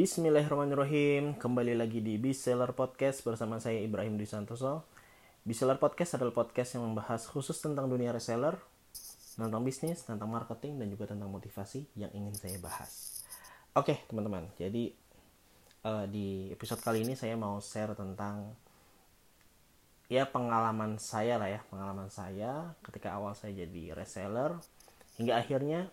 Bismillahirrahmanirrahim. Kembali lagi di Biseller Podcast bersama saya Ibrahim Dwi Santoso Biseller Podcast adalah podcast yang membahas khusus tentang dunia reseller Tentang bisnis, tentang marketing, dan juga tentang motivasi yang ingin saya bahas. Oke teman-teman, jadi uh, di episode kali ini saya mau share tentang Ya pengalaman saya lah ya Pengalaman saya ketika awal saya jadi reseller. Hingga akhirnya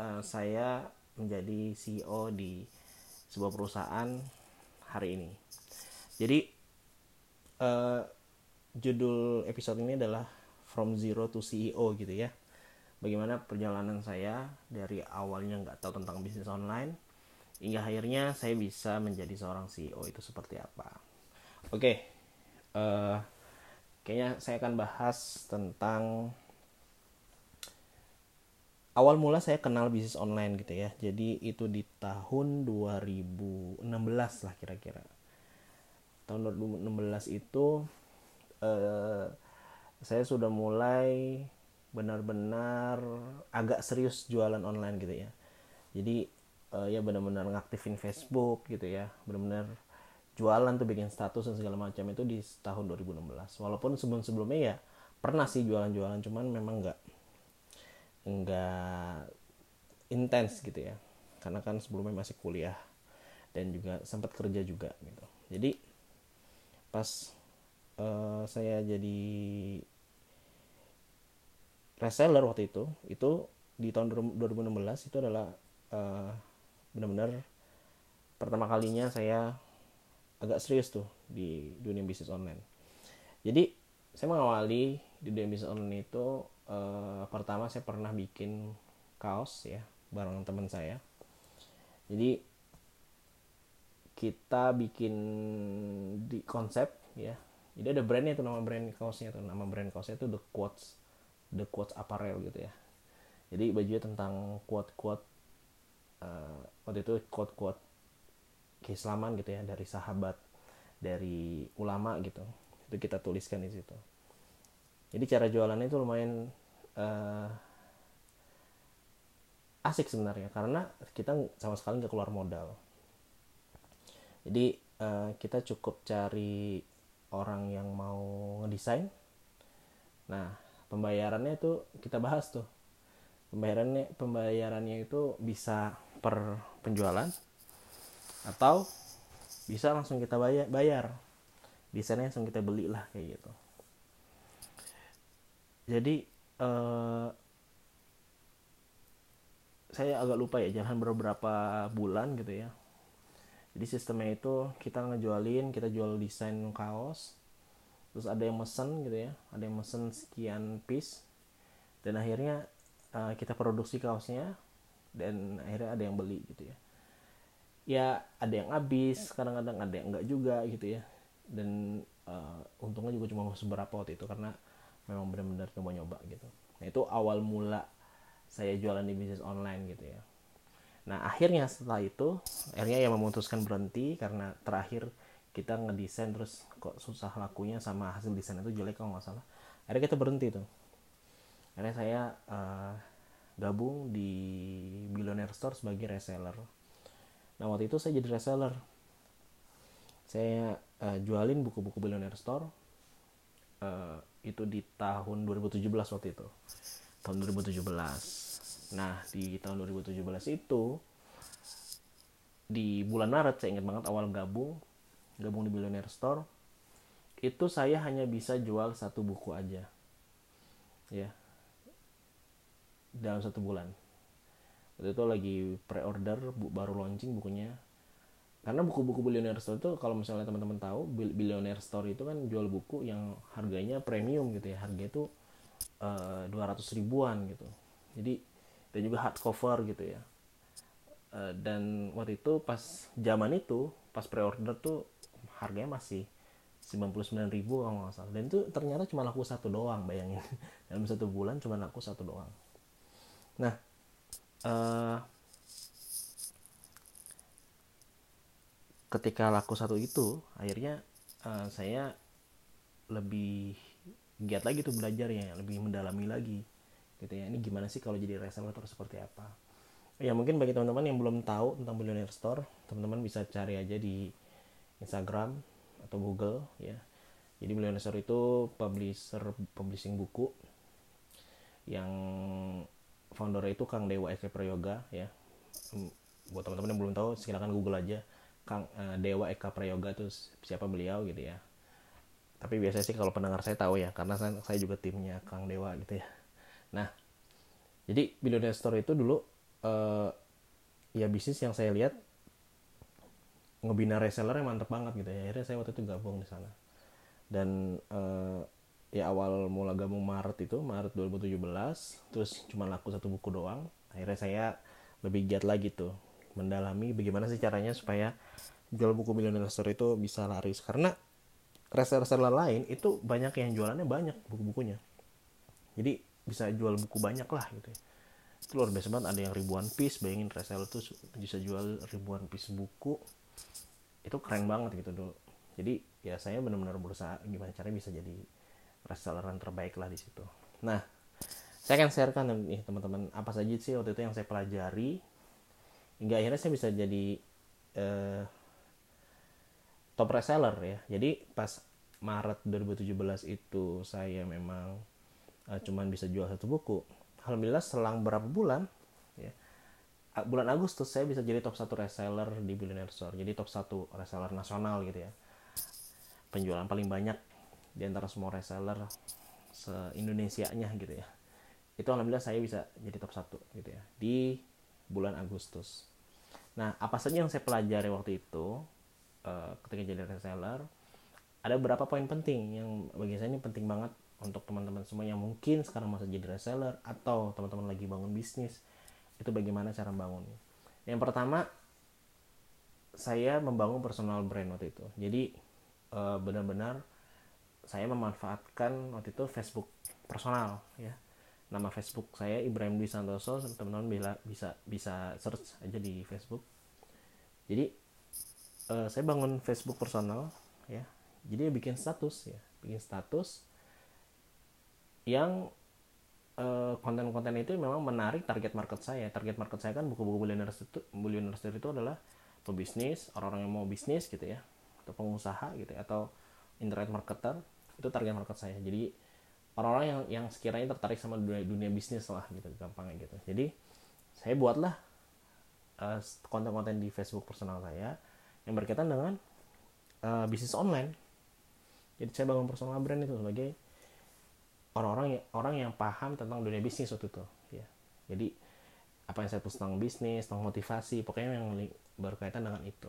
uh, saya menjadi CEO di sebuah perusahaan hari ini. Jadi uh, judul episode ini adalah From Zero to CEO gitu ya. Bagaimana perjalanan saya dari awalnya nggak tahu tentang bisnis online hingga akhirnya saya bisa menjadi seorang CEO itu seperti apa. Oke, okay, uh, eh, kayaknya saya akan bahas tentang awal mula saya kenal bisnis online gitu ya. Jadi itu di tahun 2016 lah kira-kira. Tahun 2016 itu eh, saya sudah mulai benar-benar agak serius jualan online gitu ya. Jadi eh, ya benar-benar ngaktifin Facebook gitu ya. Benar-benar jualan tuh bikin status dan segala macam itu di tahun 2016 walaupun sebelum-sebelumnya ya pernah sih jualan-jualan cuman memang nggak enggak intens gitu ya. Karena kan sebelumnya masih kuliah dan juga sempat kerja juga gitu. Jadi pas uh, saya jadi reseller waktu itu itu di tahun 2016 itu adalah uh, benar-benar pertama kalinya saya agak serius tuh di dunia bisnis online. Jadi saya mengawali di dunia bisnis online itu uh, pertama saya pernah bikin kaos ya bareng teman saya. Jadi kita bikin di konsep ya. Jadi ada brandnya itu nama brand kaosnya tuh. Nama brand kaosnya itu the quotes the quotes apparel gitu ya. Jadi bajunya tentang quote quote uh, waktu itu quote quote keislaman gitu ya dari sahabat dari ulama gitu. Itu kita tuliskan di situ. Jadi cara jualannya itu lumayan uh, asik sebenarnya karena kita sama sekali nggak keluar modal. Jadi uh, kita cukup cari orang yang mau ngedesain. Nah pembayarannya itu kita bahas tuh. Pembayarannya pembayarannya itu bisa per penjualan atau bisa langsung kita bayar bayar. Desainnya langsung kita beli lah kayak gitu. Jadi uh, saya agak lupa ya jangan beberapa bulan gitu ya. Jadi sistemnya itu kita ngejualin kita jual desain kaos terus ada yang mesen gitu ya ada yang mesen sekian piece dan akhirnya uh, kita produksi kaosnya dan akhirnya ada yang beli gitu ya. Ya ada yang habis kadang-kadang ada yang enggak juga gitu ya. Dan uh, untungnya juga cuma seberapa waktu itu karena memang benar-benar coba-nyoba gitu. Nah itu awal mula saya jualan di bisnis online gitu ya. Nah akhirnya setelah itu akhirnya yang memutuskan berhenti karena terakhir kita ngedesain terus kok susah lakunya sama hasil desain itu jelek kalau nggak salah. Akhirnya kita berhenti tuh. Akhirnya saya uh, gabung di Billionaire Store sebagai reseller. Nah waktu itu saya jadi reseller. Saya uh, jualin buku-buku Billionaire Store uh, itu di tahun 2017 waktu itu. Tahun 2017 nah di tahun 2017 itu di bulan Maret saya ingat banget awal gabung gabung di Billionaire Store itu saya hanya bisa jual satu buku aja. Ya. Dalam satu bulan. Waktu itu lagi pre-order baru launching bukunya karena buku-buku billionaire store itu kalau misalnya teman-teman tahu billionaire store itu kan jual buku yang harganya premium gitu ya. Harga itu eh, dua ratus ribuan gitu. Jadi dan juga hardcover gitu ya. Uh, dan waktu itu pas zaman itu pas pre-order tuh harganya masih 99 ribu kalau nggak salah. Dan itu ternyata cuma laku satu doang bayangin. Dalam satu bulan cuma laku satu doang. Nah uh, ketika laku satu itu akhirnya uh, saya lebih giat lagi tuh belajar ya lebih mendalami lagi gitu ya. Ini gimana sih kalau jadi reseller seperti apa? Ya mungkin bagi teman-teman yang belum tahu tentang Billionaire Store teman-teman bisa cari aja di Instagram atau Google ya. Jadi Billionaire Store itu publisher publishing buku yang founder itu Kang Dewa Eka Prayoga ya. Buat teman-teman yang belum tahu silakan Google aja Kang uh, Dewa Eka Prayoga itu siapa beliau gitu ya. Tapi biasanya sih kalau pendengar saya tahu ya karena saya, saya juga timnya Kang Dewa gitu ya. Nah jadi Billionaire Store itu dulu uh, ya bisnis yang saya lihat ngebina reseller yang mantep banget gitu ya. Akhirnya saya waktu itu gabung di sana. Dan uh, ya awal mula gabung Maret itu Maret 2017 terus cuma laku satu buku doang. Akhirnya saya lebih giat lagi tuh mendalami bagaimana sih caranya supaya jual buku Millionaire Store itu bisa laris. Karena reseller-reseller lain itu banyak yang jualannya banyak buku-bukunya. Jadi bisa jual buku banyak lah gitu ya. Itu luar biasa banget ada yang ribuan piece bayangin reseller tuh bisa jual ribuan piece buku. Itu keren banget gitu dulu. Jadi ya saya benar-benar berusaha gimana caranya bisa jadi reselleran terbaik lah di situ. Nah saya akan sharekan nih teman-teman apa saja sih waktu itu yang saya pelajari hingga akhirnya saya bisa jadi uh, top reseller ya. Jadi pas Maret 2017 itu saya memang uh, cuman bisa jual satu buku. Alhamdulillah selang berapa bulan ya bulan Agustus saya bisa jadi top satu reseller di Billionaire Store. Jadi top satu reseller nasional gitu ya. Penjualan paling banyak di antara semua reseller se Indonesia nya gitu ya. Itu alhamdulillah saya bisa jadi top satu gitu ya di bulan Agustus nah apa saja yang saya pelajari waktu itu uh, ketika jadi reseller ada beberapa poin penting yang bagi saya ini penting banget untuk teman-teman semua yang mungkin sekarang masih jadi reseller atau teman-teman lagi bangun bisnis itu bagaimana cara bangun yang pertama saya membangun personal brand waktu itu. Jadi uh, benar-benar saya memanfaatkan waktu itu Facebook personal ya nama Facebook saya Ibrahim Dwi Santoso teman-teman bila bisa bisa search aja di Facebook. Jadi uh, saya bangun Facebook personal ya. Jadi bikin status ya. Bikin status yang eh, konten-konten uh, itu memang menarik target market saya. Target market saya kan buku-buku billionaires itu billionaires itu adalah pebisnis orang-orang yang mau bisnis gitu ya atau pengusaha gitu ya, atau internet marketer itu target market saya. Jadi orang-orang yang yang sekiranya tertarik sama dunia, dunia bisnis lah gitu gampangnya gitu. Jadi saya buatlah uh, konten-konten di Facebook personal saya yang berkaitan dengan uh, bisnis online. Jadi saya bangun personal brand itu sebagai orang-orang yang orang yang paham tentang dunia bisnis waktu itu ya. Jadi apa yang saya tulis tentang bisnis tentang motivasi pokoknya yang berkaitan dengan itu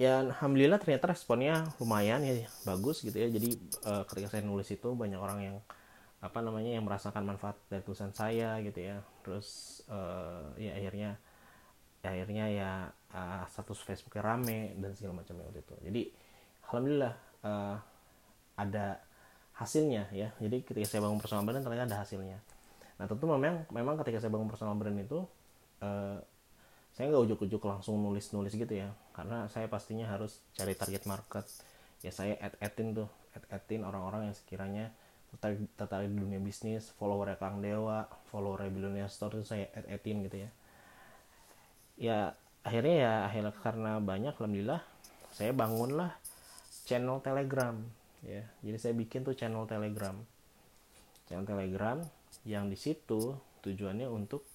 ya alhamdulillah ternyata responnya lumayan ya bagus gitu ya. Jadi uh, ketika saya nulis itu banyak orang yang apa namanya yang merasakan manfaat dari tulisan saya gitu ya. Terus uh, ya akhirnya ya akhirnya ya uh, status Facebooknya rame dan segala macamnya waktu itu. Jadi alhamdulillah uh, ada hasilnya ya. Jadi ketika saya bangun personal brand ternyata ada hasilnya. Nah tentu memang memang ketika saya bangun personal brand itu uh, saya nggak ujuk-ujuk langsung nulis-nulis gitu ya karena saya pastinya harus cari target market. Ya saya add-addin tuh add-addin orang-orang yang sekiranya tertarik, tertarik di dunia bisnis follower Kang Dewa follower Billionaire Store itu saya add-addin gitu ya. Ya akhirnya ya akhirnya karena banyak alhamdulillah saya bangunlah channel telegram ya. Jadi saya bikin tuh channel telegram. Channel telegram yang di situ tujuannya untuk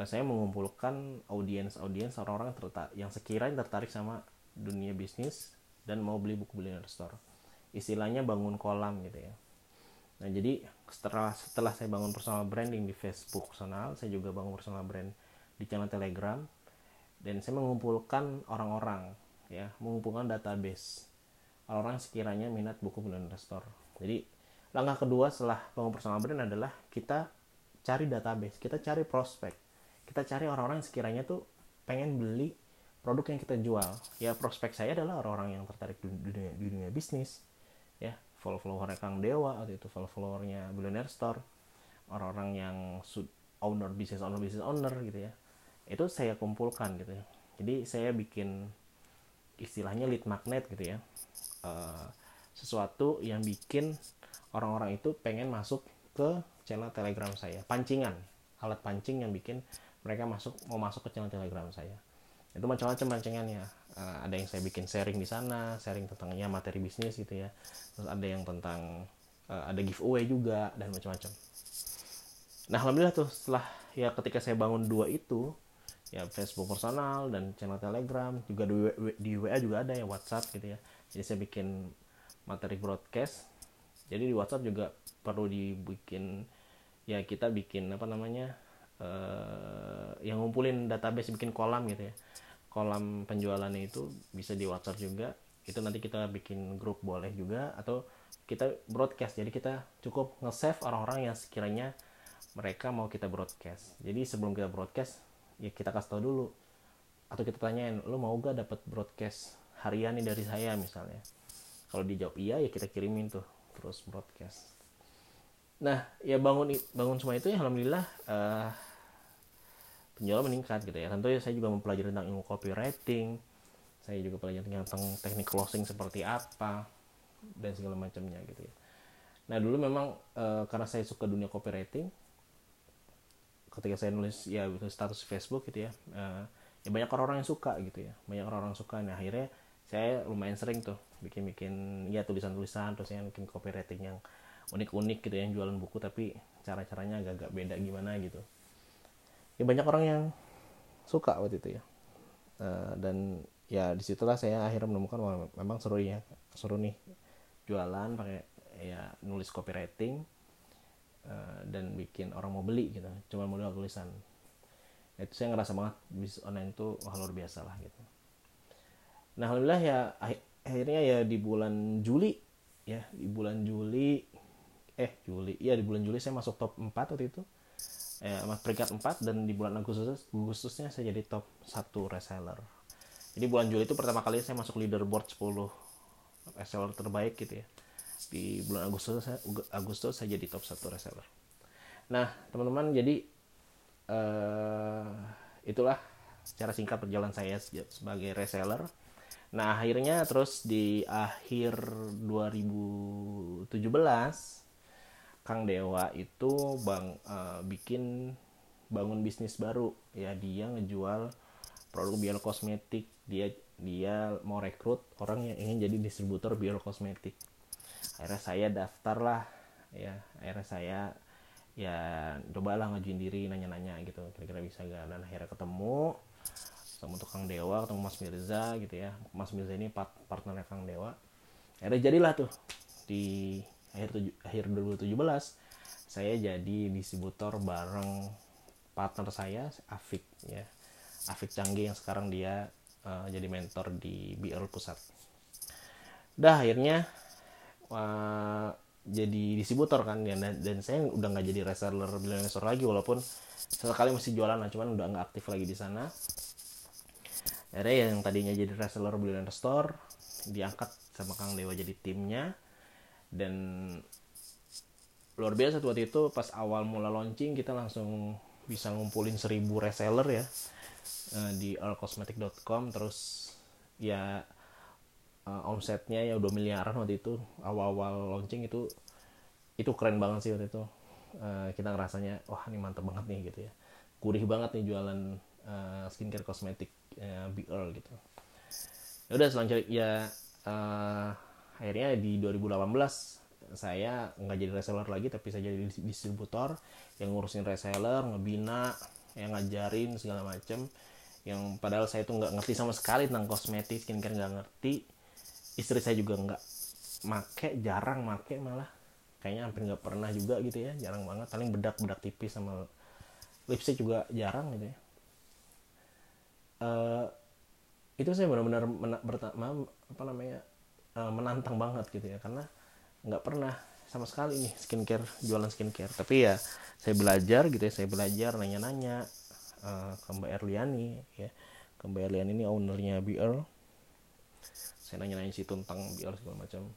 saya mengumpulkan audiens-audiens orang-orang yang sekiranya tertarik sama dunia bisnis dan mau beli buku billionaire store. Istilahnya bangun kolam gitu ya. Nah jadi setelah setelah saya bangun personal branding di Facebook personal saya juga bangun personal brand di channel Telegram dan saya mengumpulkan orang-orang ya mengumpulkan database orang-orang sekiranya minat buku billionaire store. Jadi langkah kedua setelah bangun personal brand adalah kita cari database kita cari prospek kita cari orang-orang yang sekiranya tuh pengen beli produk yang kita jual. Ya prospek saya adalah orang-orang yang tertarik di dunia, di dunia bisnis. Ya follow followernya Kang Dewa atau itu follow followernya Billionaire Store. Orang-orang yang owner bisnis owner bisnis owner gitu ya. Itu saya kumpulkan gitu ya. Jadi saya bikin istilahnya lead magnet gitu ya. Uh, sesuatu yang bikin orang-orang itu pengen masuk ke channel telegram saya. Pancingan alat pancing yang bikin mereka masuk mau masuk ke channel telegram saya. Itu macam-macam pancingannya uh, ada yang saya bikin sharing di sana sharing tentang ya materi bisnis gitu ya. Terus ada yang tentang uh, ada giveaway juga dan macam-macam. Nah alhamdulillah tuh setelah ya ketika saya bangun dua itu ya Facebook personal dan channel Telegram juga di, di WA juga ada ya WhatsApp gitu ya. Jadi saya bikin materi broadcast. Jadi di WhatsApp juga perlu dibikin ya kita bikin apa namanya uh, yang ngumpulin database bikin kolam gitu ya. Kolam penjualannya itu bisa di WhatsApp juga. Itu nanti kita bikin grup boleh juga atau kita broadcast. Jadi kita cukup nge-save orang-orang yang sekiranya mereka mau kita broadcast. Jadi sebelum kita broadcast ya kita kasih tau dulu. Atau kita tanyain lo mau gak dapat broadcast harian nih dari saya misalnya? Kalau dijawab iya ya kita kirimin tuh terus broadcast. Nah ya bangun bangun semua itu ya alhamdulillah uh, penjualan meningkat gitu ya. Tentu ya saya juga mempelajari tentang ilmu copywriting saya juga pelajari tentang teknik closing seperti apa dan segala macamnya gitu ya. Nah dulu memang uh, karena saya suka dunia copywriting ketika saya nulis ya status Facebook gitu ya uh, ya banyak orang-orang yang suka gitu ya banyak orang-orang suka. Nah akhirnya saya lumayan sering tuh bikin-bikin ya tulisan-tulisan terus yang bikin copywriting yang unik-unik gitu ya, yang jualan buku tapi cara-caranya agak-agak beda gimana gitu ya banyak orang yang suka waktu itu ya. Uh, dan ya di situlah saya akhirnya menemukan wah memang seru ya seru nih jualan pakai ya nulis copywriting Eh, dan bikin orang mau beli gitu. Cuma modal tulisan. Itu saya ngerasa banget bisnis online itu wah luar biasa lah gitu. Nah alhamdulillah ya akhirnya ya di bulan Juli ya di bulan Juli eh Juli ya di bulan Juli saya masuk top 4 waktu itu eh, peringkat 4 dan di bulan Agustus Agustusnya saya jadi top 1 reseller jadi bulan Juli itu pertama kali saya masuk leaderboard 10 reseller terbaik gitu ya di bulan Agustus saya, Agustus saya jadi top satu reseller. Nah, teman-teman jadi uh, itulah secara singkat perjalanan saya sebagai reseller. Nah, akhirnya terus di akhir 2017 Kang Dewa itu bang uh, bikin bangun bisnis baru. Ya dia ngejual produk biol kosmetik. Dia dia mau rekrut orang yang ingin jadi distributor biol kosmetik. Akhirnya saya daftar lah. Ya akhirnya saya ya cobalah ngajuin diri nanya-nanya gitu. Kira-kira bisa gak dan akhirnya ketemu sama tukang dewa ketemu Mas Mirza gitu ya. Mas Mirza ini part partnernya Kang Dewa. Akhirnya jadilah tuh di akhir tujuh, akhir 2017 saya jadi distributor bareng partner saya Afik ya. Afik Canggih yang sekarang dia uh, jadi mentor di BL Pusat. Dah akhirnya uh, jadi distributor kan dan, dan saya udah nggak jadi reseller billionaire lagi walaupun sekali masih jualan lah cuman udah nggak aktif lagi di sana. Akhirnya yang tadinya jadi reseller billionaire store diangkat sama Kang Dewa jadi timnya dan luar biasa waktu itu pas awal mula launching kita langsung bisa ngumpulin seribu reseller ya uh, di allcosmetic.com terus ya uh, omsetnya ya udah miliaran waktu itu. Awal-awal launching itu itu keren banget sih waktu itu. Uh, kita ngerasanya wah ini mantep banget nih gitu ya. Gurih banget nih jualan skincare kosmetik uh, Big Earl gitu. Ya udah selanjutnya ya akhirnya di 2018 saya nggak jadi reseller lagi tapi saya jadi distributor yang ngurusin reseller ngebina yang ngajarin segala macem. Yang padahal saya tuh nggak ngerti sama sekali tentang kosmetik skincare nggak ngerti. Istri saya juga nggak make jarang make malah. Kayaknya hampir nggak pernah juga gitu ya jarang banget. Paling bedak bedak tipis sama lipstick juga jarang gitu ya. Uh, itu saya benar-benar apa namanya uh, menantang banget gitu ya. Karena nggak pernah sama sekali nih skincare jualan skincare. Tapi ya saya belajar gitu ya saya belajar nanya-nanya uh, ke Mbak Erliani ya. Ke Mbak Erliani ini ownernya BR saya nanya-nanya sih tentang biar segala macam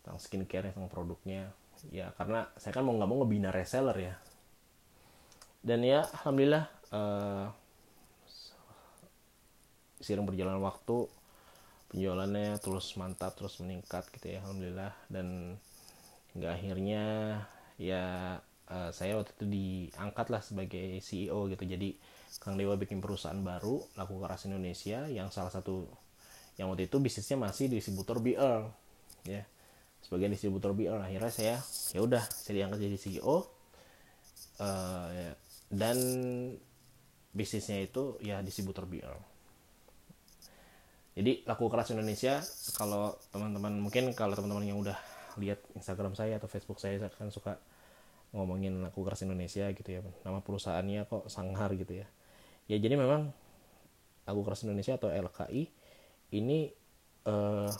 tentang skincare tentang produknya. Ya karena saya kan mau nggak mau ngebina reseller ya. Dan ya alhamdulillah uh, seiring berjalan waktu penjualannya terus mantap terus meningkat gitu ya alhamdulillah. Dan nggak akhirnya ya uh, saya waktu itu diangkat lah sebagai CEO gitu. Jadi Kang Dewa bikin perusahaan baru laku keras Indonesia yang salah satu yang waktu itu bisnisnya masih distributor BL ya. Sebagai distributor BL akhirnya saya ya udah saya diangkat jadi CEO uh, ya, dan bisnisnya itu ya distributor BL jadi laku keras Indonesia kalau teman-teman mungkin kalau teman-teman yang udah lihat Instagram saya atau Facebook saya kan suka ngomongin laku keras Indonesia gitu ya. Nama perusahaannya kok Sanghar gitu ya. Ya jadi memang laku keras Indonesia atau LKI ini eh,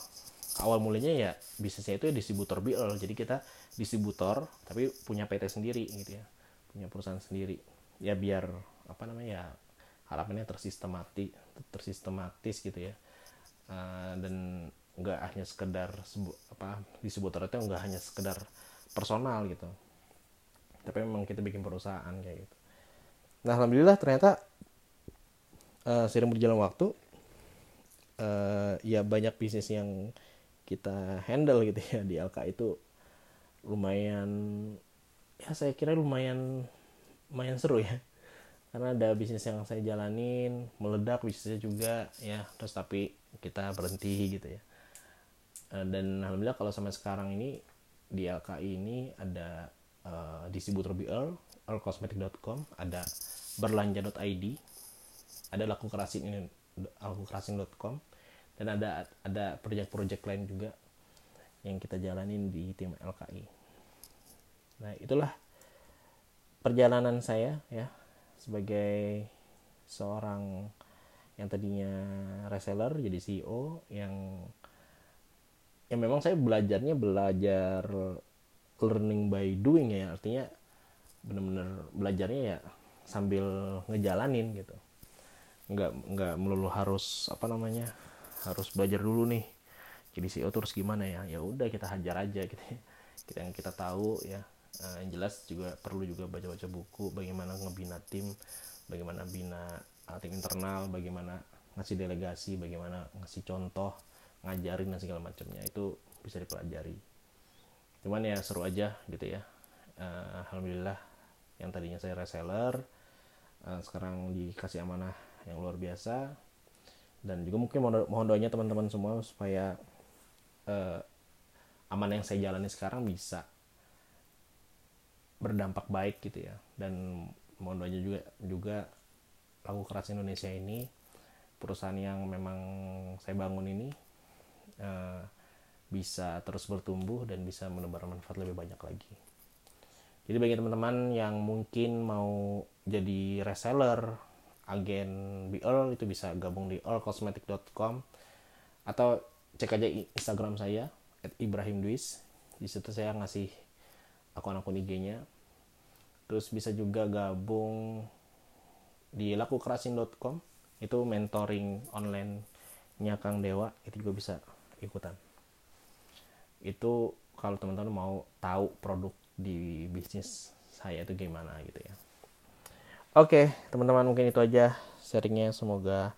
awal mulanya ya bisnisnya itu ya distributor BL jadi kita distributor tapi punya PT sendiri gitu ya. Punya perusahaan sendiri. Ya biar apa namanya ya harapannya tersistematis tersistematis gitu ya Eh, dan nggak hanya sekedar sebu apa distributor itu nggak hanya sekedar personal gitu. Tapi memang kita bikin perusahaan kayak gitu. Nah alhamdulillah ternyata uh, sering berjalan waktu uh, ya banyak bisnis yang kita handle gitu ya di LK itu lumayan ya saya kira lumayan lumayan seru ya. Karena ada bisnis yang saya jalanin meledak bisnisnya juga ya terus tapi kita berhenti gitu ya. Eh, dan alhamdulillah kalau sampai sekarang ini di LKI ini ada uh, distributor BL earlcosmetic.com ada berlanja.id ada laku kerasin ini kerasin.com dan ada ada proyek-proyek lain juga yang kita jalanin di tim LKI nah itulah perjalanan saya ya sebagai seorang yang tadinya reseller jadi CEO yang ya memang saya belajarnya belajar learning by doing ya. Artinya bener-bener belajarnya ya sambil ngejalanin gitu. Nggak nggak melulu harus apa namanya harus belajar dulu nih. Jadi CEO terus gimana ya? Ya udah kita hajar aja gitu ya. kita yang kita tahu ya. Uh, yang jelas juga perlu juga baca-baca buku bagaimana ngebina tim bagaimana bina tim internal bagaimana ngasih delegasi bagaimana ngasih contoh ngajarin dan segala macamnya itu bisa dipelajari. Cuman ya seru aja gitu ya. Uh, alhamdulillah yang tadinya saya reseller uh, sekarang dikasih amanah yang luar biasa. Dan juga mungkin mohon, mohon doanya teman-teman semua supaya uh, amanah yang saya jalani sekarang bisa berdampak baik gitu ya. Dan mohon doanya juga juga lagu keras Indonesia ini perusahaan yang memang saya bangun ini uh, bisa terus bertumbuh dan bisa menebar manfaat lebih banyak lagi. Jadi bagi teman-teman yang mungkin mau jadi reseller, agen BL itu bisa gabung di allcosmetic.com atau cek aja Instagram saya Ibrahim Dwis. Di situ saya ngasih akun-akun IG-nya. Terus bisa juga gabung di lakukerasin.com itu mentoring online nya Kang Dewa itu juga bisa ikutan. Itu kalau teman-teman mau tahu produk di bisnis saya itu gimana gitu ya. Oke teman-teman mungkin itu aja sharingnya. Semoga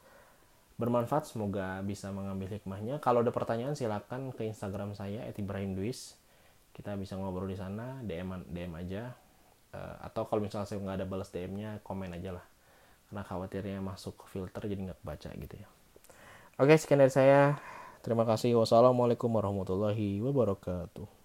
bermanfaat semoga bisa mengambil hikmahnya. Kalau ada pertanyaan silakan ke Instagram saya Ibrahim Duis. Kita bisa ngobrol di sana DM DM aja. Uh, atau kalau misalnya saya nggak ada balas DM-nya komen aja lah karena khawatirnya masuk filter jadi nggak baca gitu ya. Oke sekian dari saya. Terima kasih. Wassalamualaikum warahmatullahi wabarakatuh